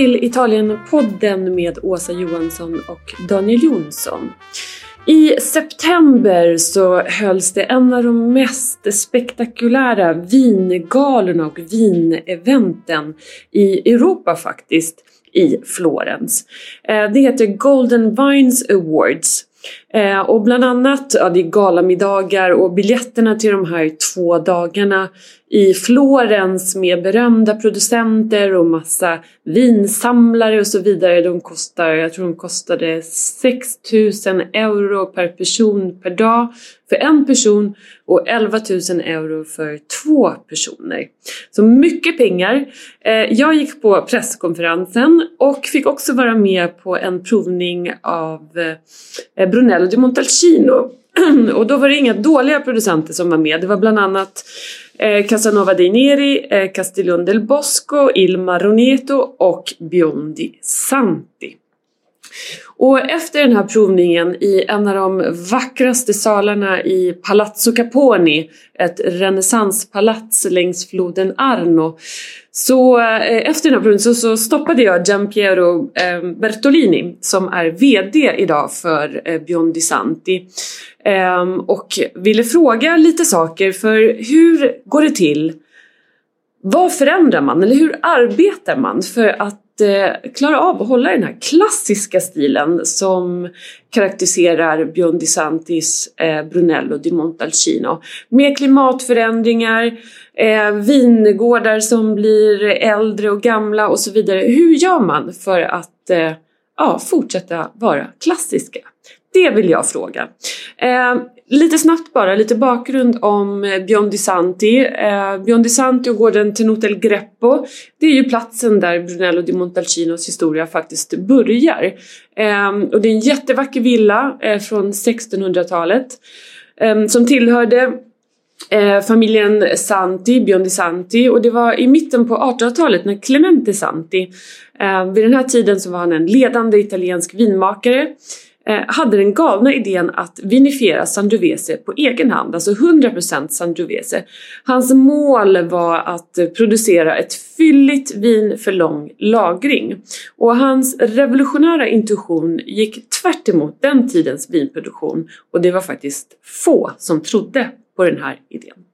till Italienpodden med Åsa Johansson och Daniel Jonsson. I september så hölls det en av de mest spektakulära vingalorna och vineventen i Europa faktiskt, i Florens. Eh, det heter Golden Vines Awards Eh, och bland annat, ja det är galamiddagar och biljetterna till de här två dagarna i Florens med berömda producenter och massa vinsamlare och så vidare. De kostar, jag tror de kostade 6000 euro per person per dag för en person och 11 000 euro för två personer. Så mycket pengar. Eh, jag gick på presskonferensen och fick också vara med på en provning av eh, Brunello di Montalcino. Och då var det inga dåliga producenter som var med. Det var bland annat eh, Casanova dei Neri, eh, Castiglione del Bosco, Il Maroneto och Biondi Santi. Och efter den här provningen i en av de vackraste salarna i Palazzo Caponi, ett renässanspalats längs floden Arno, så eh, efter den här provningen så, så stoppade jag Giampiero eh, Bertolini som är VD idag för eh, Biondi Santi ehm, och ville fråga lite saker för hur går det till? Vad förändrar man eller hur arbetar man för att eh, klara av att hålla den här klassiska stilen som karaktäriserar Björn Di Santis eh, Brunello di Montalcino. Med klimatförändringar, eh, vingårdar som blir äldre och gamla och så vidare. Hur gör man för att eh, ja, fortsätta vara klassiska? Det vill jag fråga. Eh, lite snabbt bara, lite bakgrund om Bion Biondi Santi. Eh, Biondi Santi eh, och gården Tenuta El Greppo, det är ju platsen där Brunello di Montalcinos historia faktiskt börjar. Eh, och det är en jättevacker villa eh, från 1600-talet eh, som tillhörde Eh, familjen Santi, Biondi Santi och det var i mitten på 1800-talet när Clemente Santi, eh, vid den här tiden så var han en ledande italiensk vinmakare Eh, hade den galna idén att vinifiera Sangiovese på egen hand, alltså 100% Sangiovese. Hans mål var att producera ett fylligt vin för lång lagring. Och hans revolutionära intuition gick tvärt den tidens vinproduktion och det var faktiskt få som trodde på den här idén.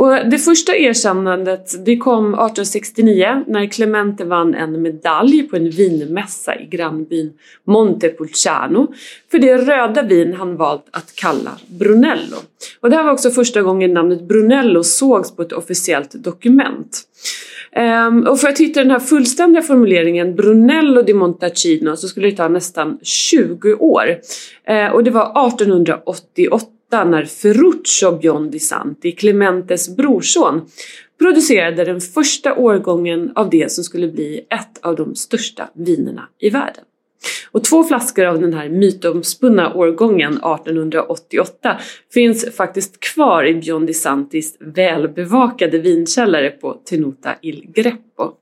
Och det första erkännandet det kom 1869 när Clemente vann en medalj på en vinmässa i grannbyn Montepulciano för det röda vin han valt att kalla Brunello. Och det här var också första gången namnet Brunello sågs på ett officiellt dokument. Um, och för att hitta den här fullständiga formuleringen Brunello di Montalcino så skulle det ta nästan 20 år. Uh, och det var 1888 när Ferruccio Biondi Santi, Clementes brorson, producerade den första årgången av det som skulle bli ett av de största vinerna i världen. Och två flaskor av den här mytomspunna årgången 1888 finns faktiskt kvar i Biondi Santis välbevakade vinkällare på Tenuta il Greppo.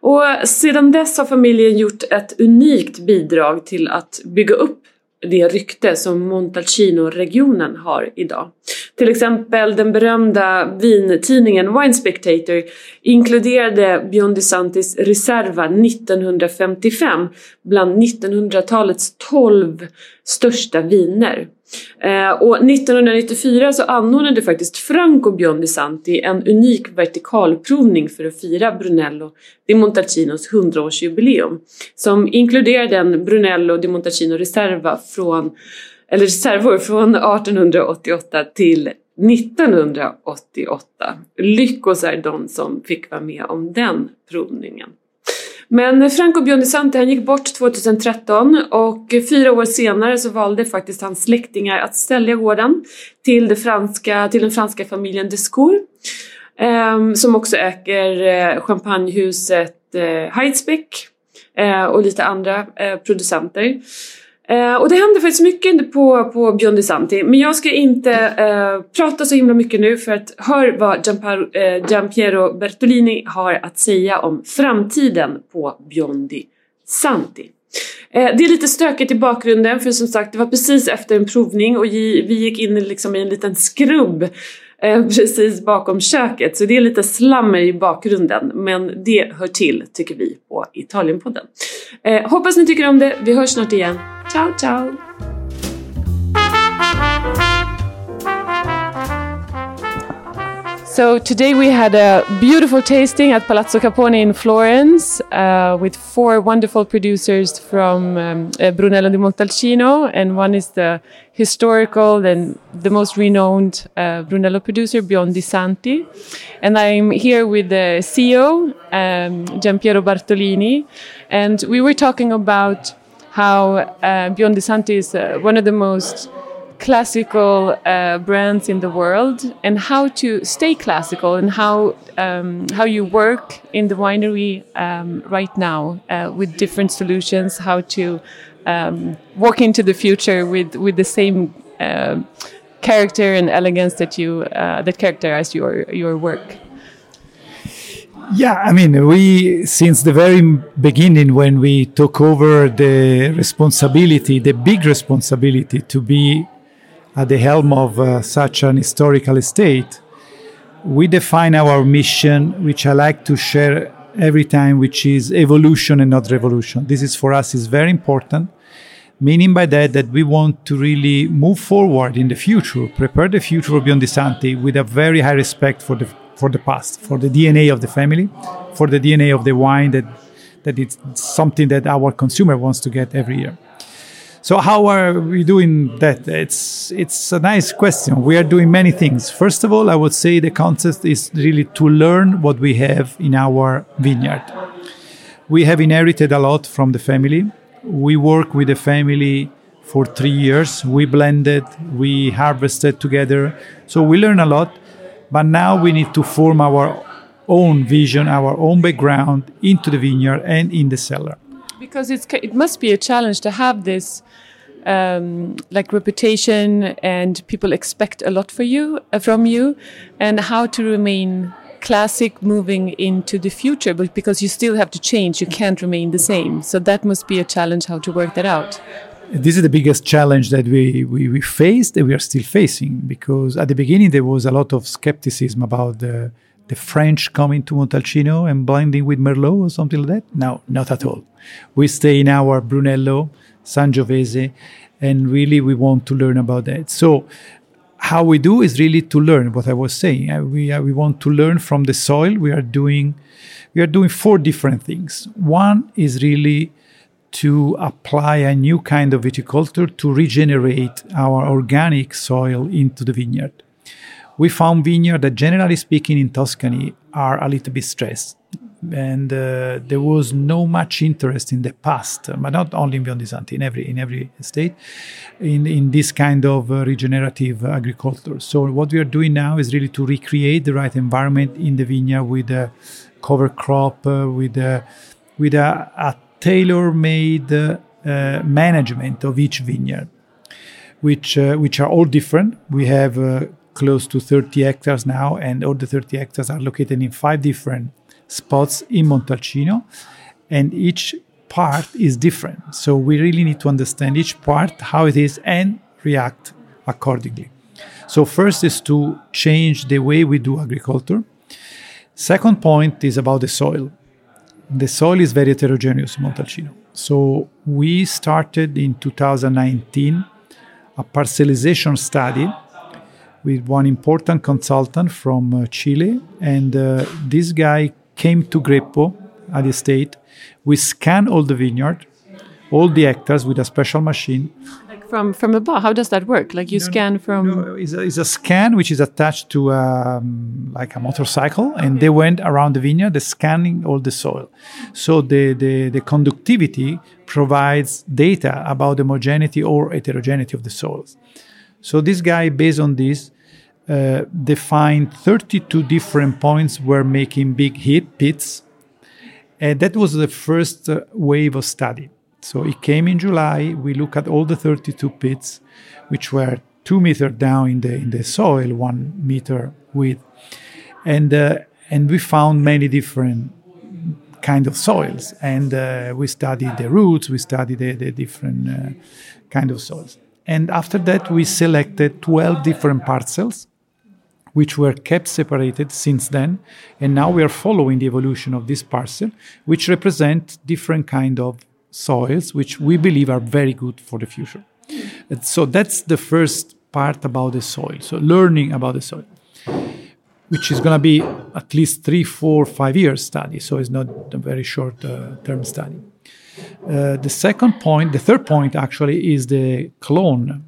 Och sedan dess har familjen gjort ett unikt bidrag till att bygga upp det rykte som Montalcino-regionen har idag. Till exempel den berömda vintidningen Wine Spectator inkluderade Björn Santis Reserva 1955 bland 1900-talets 12 största viner. Eh, och 1994 så anordnade faktiskt Franco Biondi Santi en unik vertikalprovning för att fira Brunello di Montalcinos 100-årsjubileum som inkluderade en Brunello di Montalcino Reserva från, eller reservor från 1888 till 1988. Lyckos är de som fick vara med om den provningen. Men Franco Biondi han gick bort 2013 och fyra år senare så valde faktiskt hans släktingar att sälja gården till, det franska, till den franska familjen Descour eh, som också äger eh, champagnehuset eh, Heidsbeck eh, och lite andra eh, producenter. Eh, och det händer faktiskt mycket på, på Biondi Santi men jag ska inte eh, prata så himla mycket nu för att hör vad Gianpar, eh, Giampiero Bertolini har att säga om framtiden på Biondi Santi. Eh, det är lite stökigt i bakgrunden för som sagt det var precis efter en provning och vi gick in liksom i en liten skrubb Eh, precis bakom köket. Så det är lite slammer i bakgrunden. Men det hör till, tycker vi på Italienpodden. Eh, hoppas ni tycker om det. Vi hörs snart igen. Ciao, ciao! So today we had a beautiful tasting at Palazzo Capone in Florence uh, with four wonderful producers from um, uh, Brunello di Montalcino, and one is the historical and the most renowned uh, Brunello producer, Biondi Santi. And I'm here with the CEO, um, Giampiero Bertolini, and we were talking about how uh, Biondi Santi is uh, one of the most classical uh, brands in the world and how to stay classical and how um, how you work in the winery um, right now uh, with different solutions how to um, walk into the future with with the same uh, character and elegance that you uh, that characterize your your work. Yeah, I mean, we, since the very beginning, when we took over the responsibility, the big responsibility to be at the helm of uh, such an historical estate, we define our mission, which I like to share every time, which is evolution and not revolution. This is for us is very important, meaning by that that we want to really move forward in the future, prepare the future of Biondi Santi with a very high respect for the for the past, for the DNA of the family, for the DNA of the wine that that it's something that our consumer wants to get every year. So how are we doing that? It's it's a nice question. We are doing many things. First of all, I would say the concept is really to learn what we have in our vineyard. We have inherited a lot from the family. We work with the family for three years. We blended, we harvested together. So we learn a lot. But now we need to form our own vision, our own background into the vineyard and in the cellar because it's it must be a challenge to have this um, like reputation and people expect a lot for you uh, from you and how to remain classic moving into the future but because you still have to change you can't remain the same. So that must be a challenge how to work that out. This is the biggest challenge that we, we, we faced and we are still facing because at the beginning there was a lot of skepticism about the the French coming to Montalcino and blending with Merlot or something like that? No, not at all. We stay in our Brunello, Sangiovese, and really we want to learn about that. So, how we do is really to learn what I was saying. Uh, we, uh, we want to learn from the soil. We are doing we are doing four different things. One is really to apply a new kind of viticulture to regenerate our organic soil into the vineyard we found vineyards that, generally speaking, in Tuscany are a little bit stressed. And uh, there was no much interest in the past, but not only in Biondi Santi, in every in every state, in in this kind of uh, regenerative agriculture. So what we are doing now is really to recreate the right environment in the vineyard with a cover crop, uh, with a with a, a tailor-made uh, management of each vineyard, which uh, which are all different. We have uh, close to 30 hectares now, and all the 30 hectares are located in five different spots in Montalcino, and each part is different. So we really need to understand each part, how it is, and react accordingly. So first is to change the way we do agriculture. Second point is about the soil. The soil is very heterogeneous in Montalcino. So we started in 2019 a parcellization study with one important consultant from uh, Chile. And uh, this guy came to Greppo at the estate. We scanned all the vineyard, all the hectares with a special machine. Like from, from above, how does that work? Like you no, scan from. No, it's a, it's a, scan which is attached to um, like a motorcycle, and okay. they went around the vineyard, they scanning all the soil. So the, the, the conductivity provides data about the homogeneity or heterogeneity of the soils. So this guy, based on this, uh, defined 32 different points were making big hit pits. And that was the first uh, wave of study. So it came in July. We look at all the 32 pits, which were two meter down in the in the soil, one meter width, and uh, and we found many different kind of soils. And uh, we studied the roots. We studied the, the different uh, kind of soils. And after that, we selected 12 different parcels which were kept separated since then. And now we are following the evolution of this parcel, which represent different kind of soils, which we believe are very good for the future. And so that's the first part about the soil. So learning about the soil, which is going to be at least three, four, five years study. So it's not a very short uh, term study. Uh, the second point, the third point actually is the clone.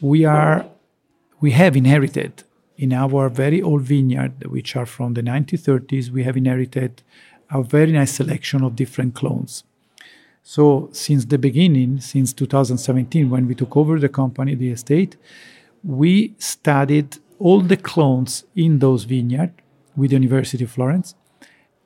We are, we have inherited in our very old vineyard, which are from the 1930s, we have inherited a very nice selection of different clones. So since the beginning, since 2017, when we took over the company, the estate, we studied all the clones in those vineyards with the University of Florence,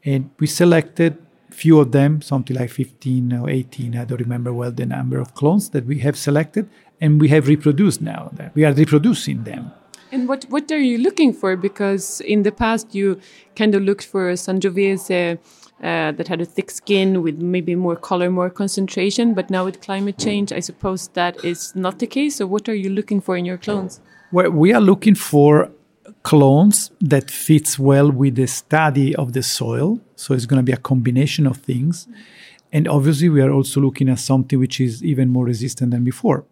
and we selected few of them, something like 15 or 18, I don't remember well the number of clones that we have selected, and we have reproduced now. We are reproducing them. And what, what are you looking for? Because in the past you kind of looked for Sangiovese uh, that had a thick skin with maybe more color, more concentration. But now with climate change, I suppose that is not the case. So what are you looking for in your clones? Well, we are looking for clones that fits well with the study of the soil. So it's going to be a combination of things. And obviously, we are also looking at something which is even more resistant than before.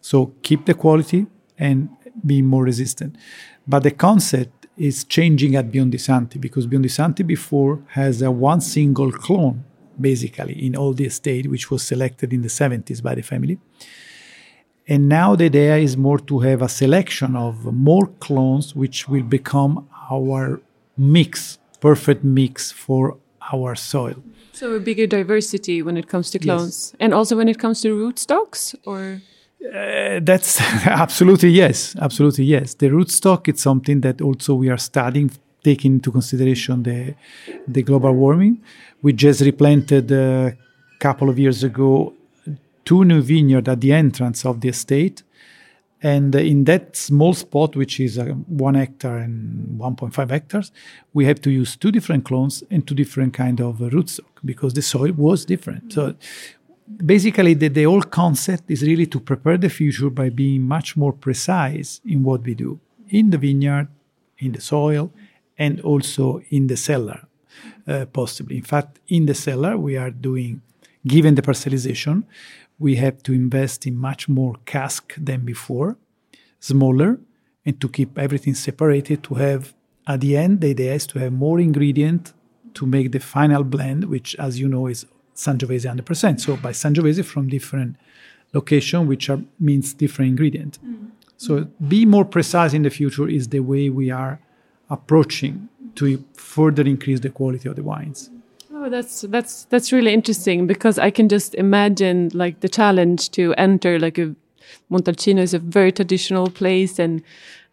So keep the quality and be more resistant. But the concept is changing at Biondisanti because Biondisanti before has a one single clone, basically, in all the estate, which was selected in the 70s by the family. And now the idea is more to have a selection of more clones, which will become our mix, perfect mix for our soil. So a bigger diversity when it comes to clones, yes. and also when it comes to rootstocks, or uh, that's absolutely yes, absolutely yes. The rootstock is something that also we are studying, taking into consideration the the global warming. We just replanted a couple of years ago two new vineyards at the entrance of the estate, and in that small spot, which is uh, one hectare and 1.5 hectares, we have to use two different clones and two different kind of rootstock because the soil was different. So basically the, the whole concept is really to prepare the future by being much more precise in what we do in the vineyard in the soil and also in the cellar uh, possibly in fact in the cellar we are doing given the parcellization we have to invest in much more cask than before smaller and to keep everything separated to have at the end the idea is to have more ingredient to make the final blend which as you know is Sangiovese 100%. So by Sangiovese from different location, which are, means different ingredient. Mm. So be more precise in the future is the way we are approaching to further increase the quality of the wines. Oh, that's that's that's really interesting because I can just imagine like the challenge to enter like a Montalcino is a very traditional place and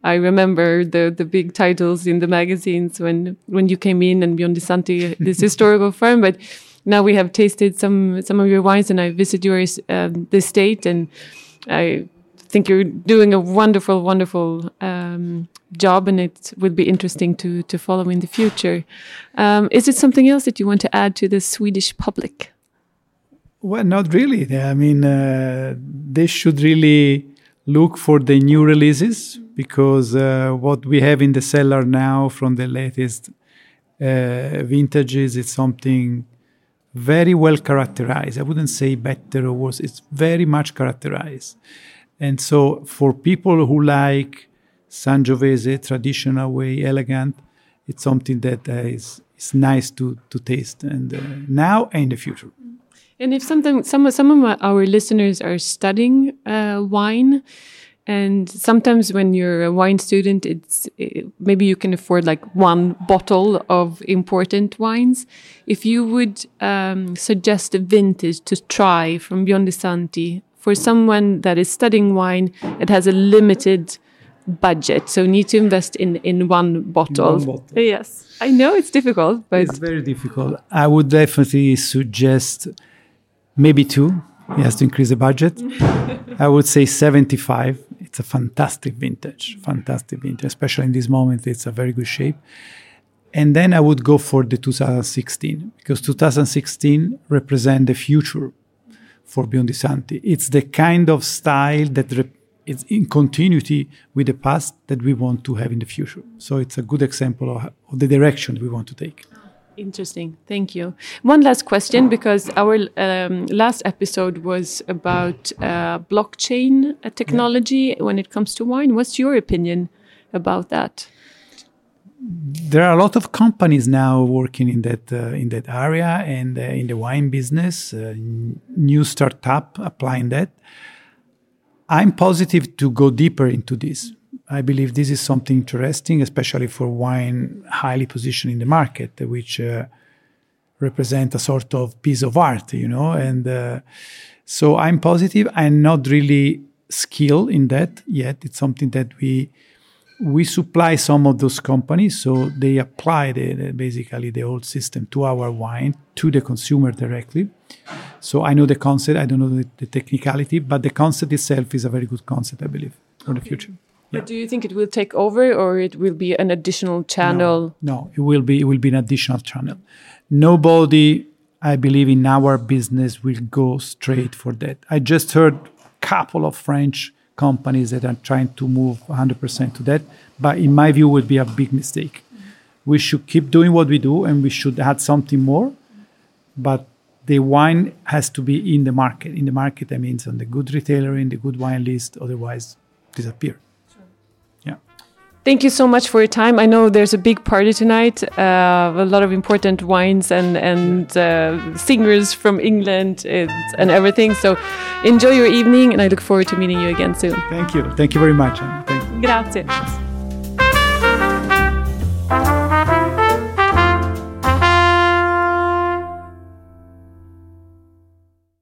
I remember the the big titles in the magazines when when you came in and Biondisanti, this historical firm but now we have tasted some some of your wines, and I visited your um, the state, and I think you're doing a wonderful, wonderful um, job, and it would be interesting to to follow in the future. Um, is it something else that you want to add to the Swedish public? Well, not really. I mean, uh, they should really look for the new releases because uh, what we have in the cellar now from the latest uh, vintages is something very well characterized. I wouldn't say better or worse. It's very much characterized. And so for people who like Sangiovese, traditional way, elegant, it's something that uh, is, is nice to, to taste and uh, now and in the future. And if something, some, some of our listeners are studying uh, wine, and sometimes when you're a wine student, it's it, maybe you can afford like one bottle of important wines. If you would um, suggest a vintage to try from Biondisanti for someone that is studying wine, it has a limited budget, so need to invest in in one bottle. One bottle. Yes, I know it's difficult, but it's very difficult. I would definitely suggest maybe two. He has to increase the budget. I would say 75 it's a fantastic vintage, fantastic vintage, especially in this moment. It's a very good shape. And then I would go for the 2016 because 2016 represent the future for Biondisanti. It's the kind of style that re- it's in continuity with the past that we want to have in the future. So it's a good example of, of the direction we want to take. Interesting. Thank you. One last question because our um, last episode was about uh, blockchain technology yeah. when it comes to wine. What's your opinion about that? There are a lot of companies now working in that uh, in that area and uh, in the wine business. Uh, new startup applying that. I'm positive to go deeper into this I believe this is something interesting, especially for wine highly positioned in the market, which uh, represent a sort of piece of art, you know. And uh, so I'm positive. I'm not really skilled in that yet. It's something that we we supply some of those companies, so they apply the, the, basically the old system to our wine to the consumer directly. So I know the concept. I don't know the, the technicality, but the concept itself is a very good concept, I believe, for the future. But do you think it will take over, or it will be an additional channel? No, no, it will be. It will be an additional channel. Nobody, I believe, in our business will go straight for that. I just heard a couple of French companies that are trying to move 100% to that, but in my view, would be a big mistake. We should keep doing what we do, and we should add something more, but the wine has to be in the market. In the market, I mean, on the good retailer, in the good wine list, otherwise disappear. Thank you so much for your time. I know there's a big party tonight, uh, a lot of important wines and and uh, singers from England and, and, everything. So enjoy your evening, and I look forward to meeting you again soon. Thank you. Thank you very much. Grazie.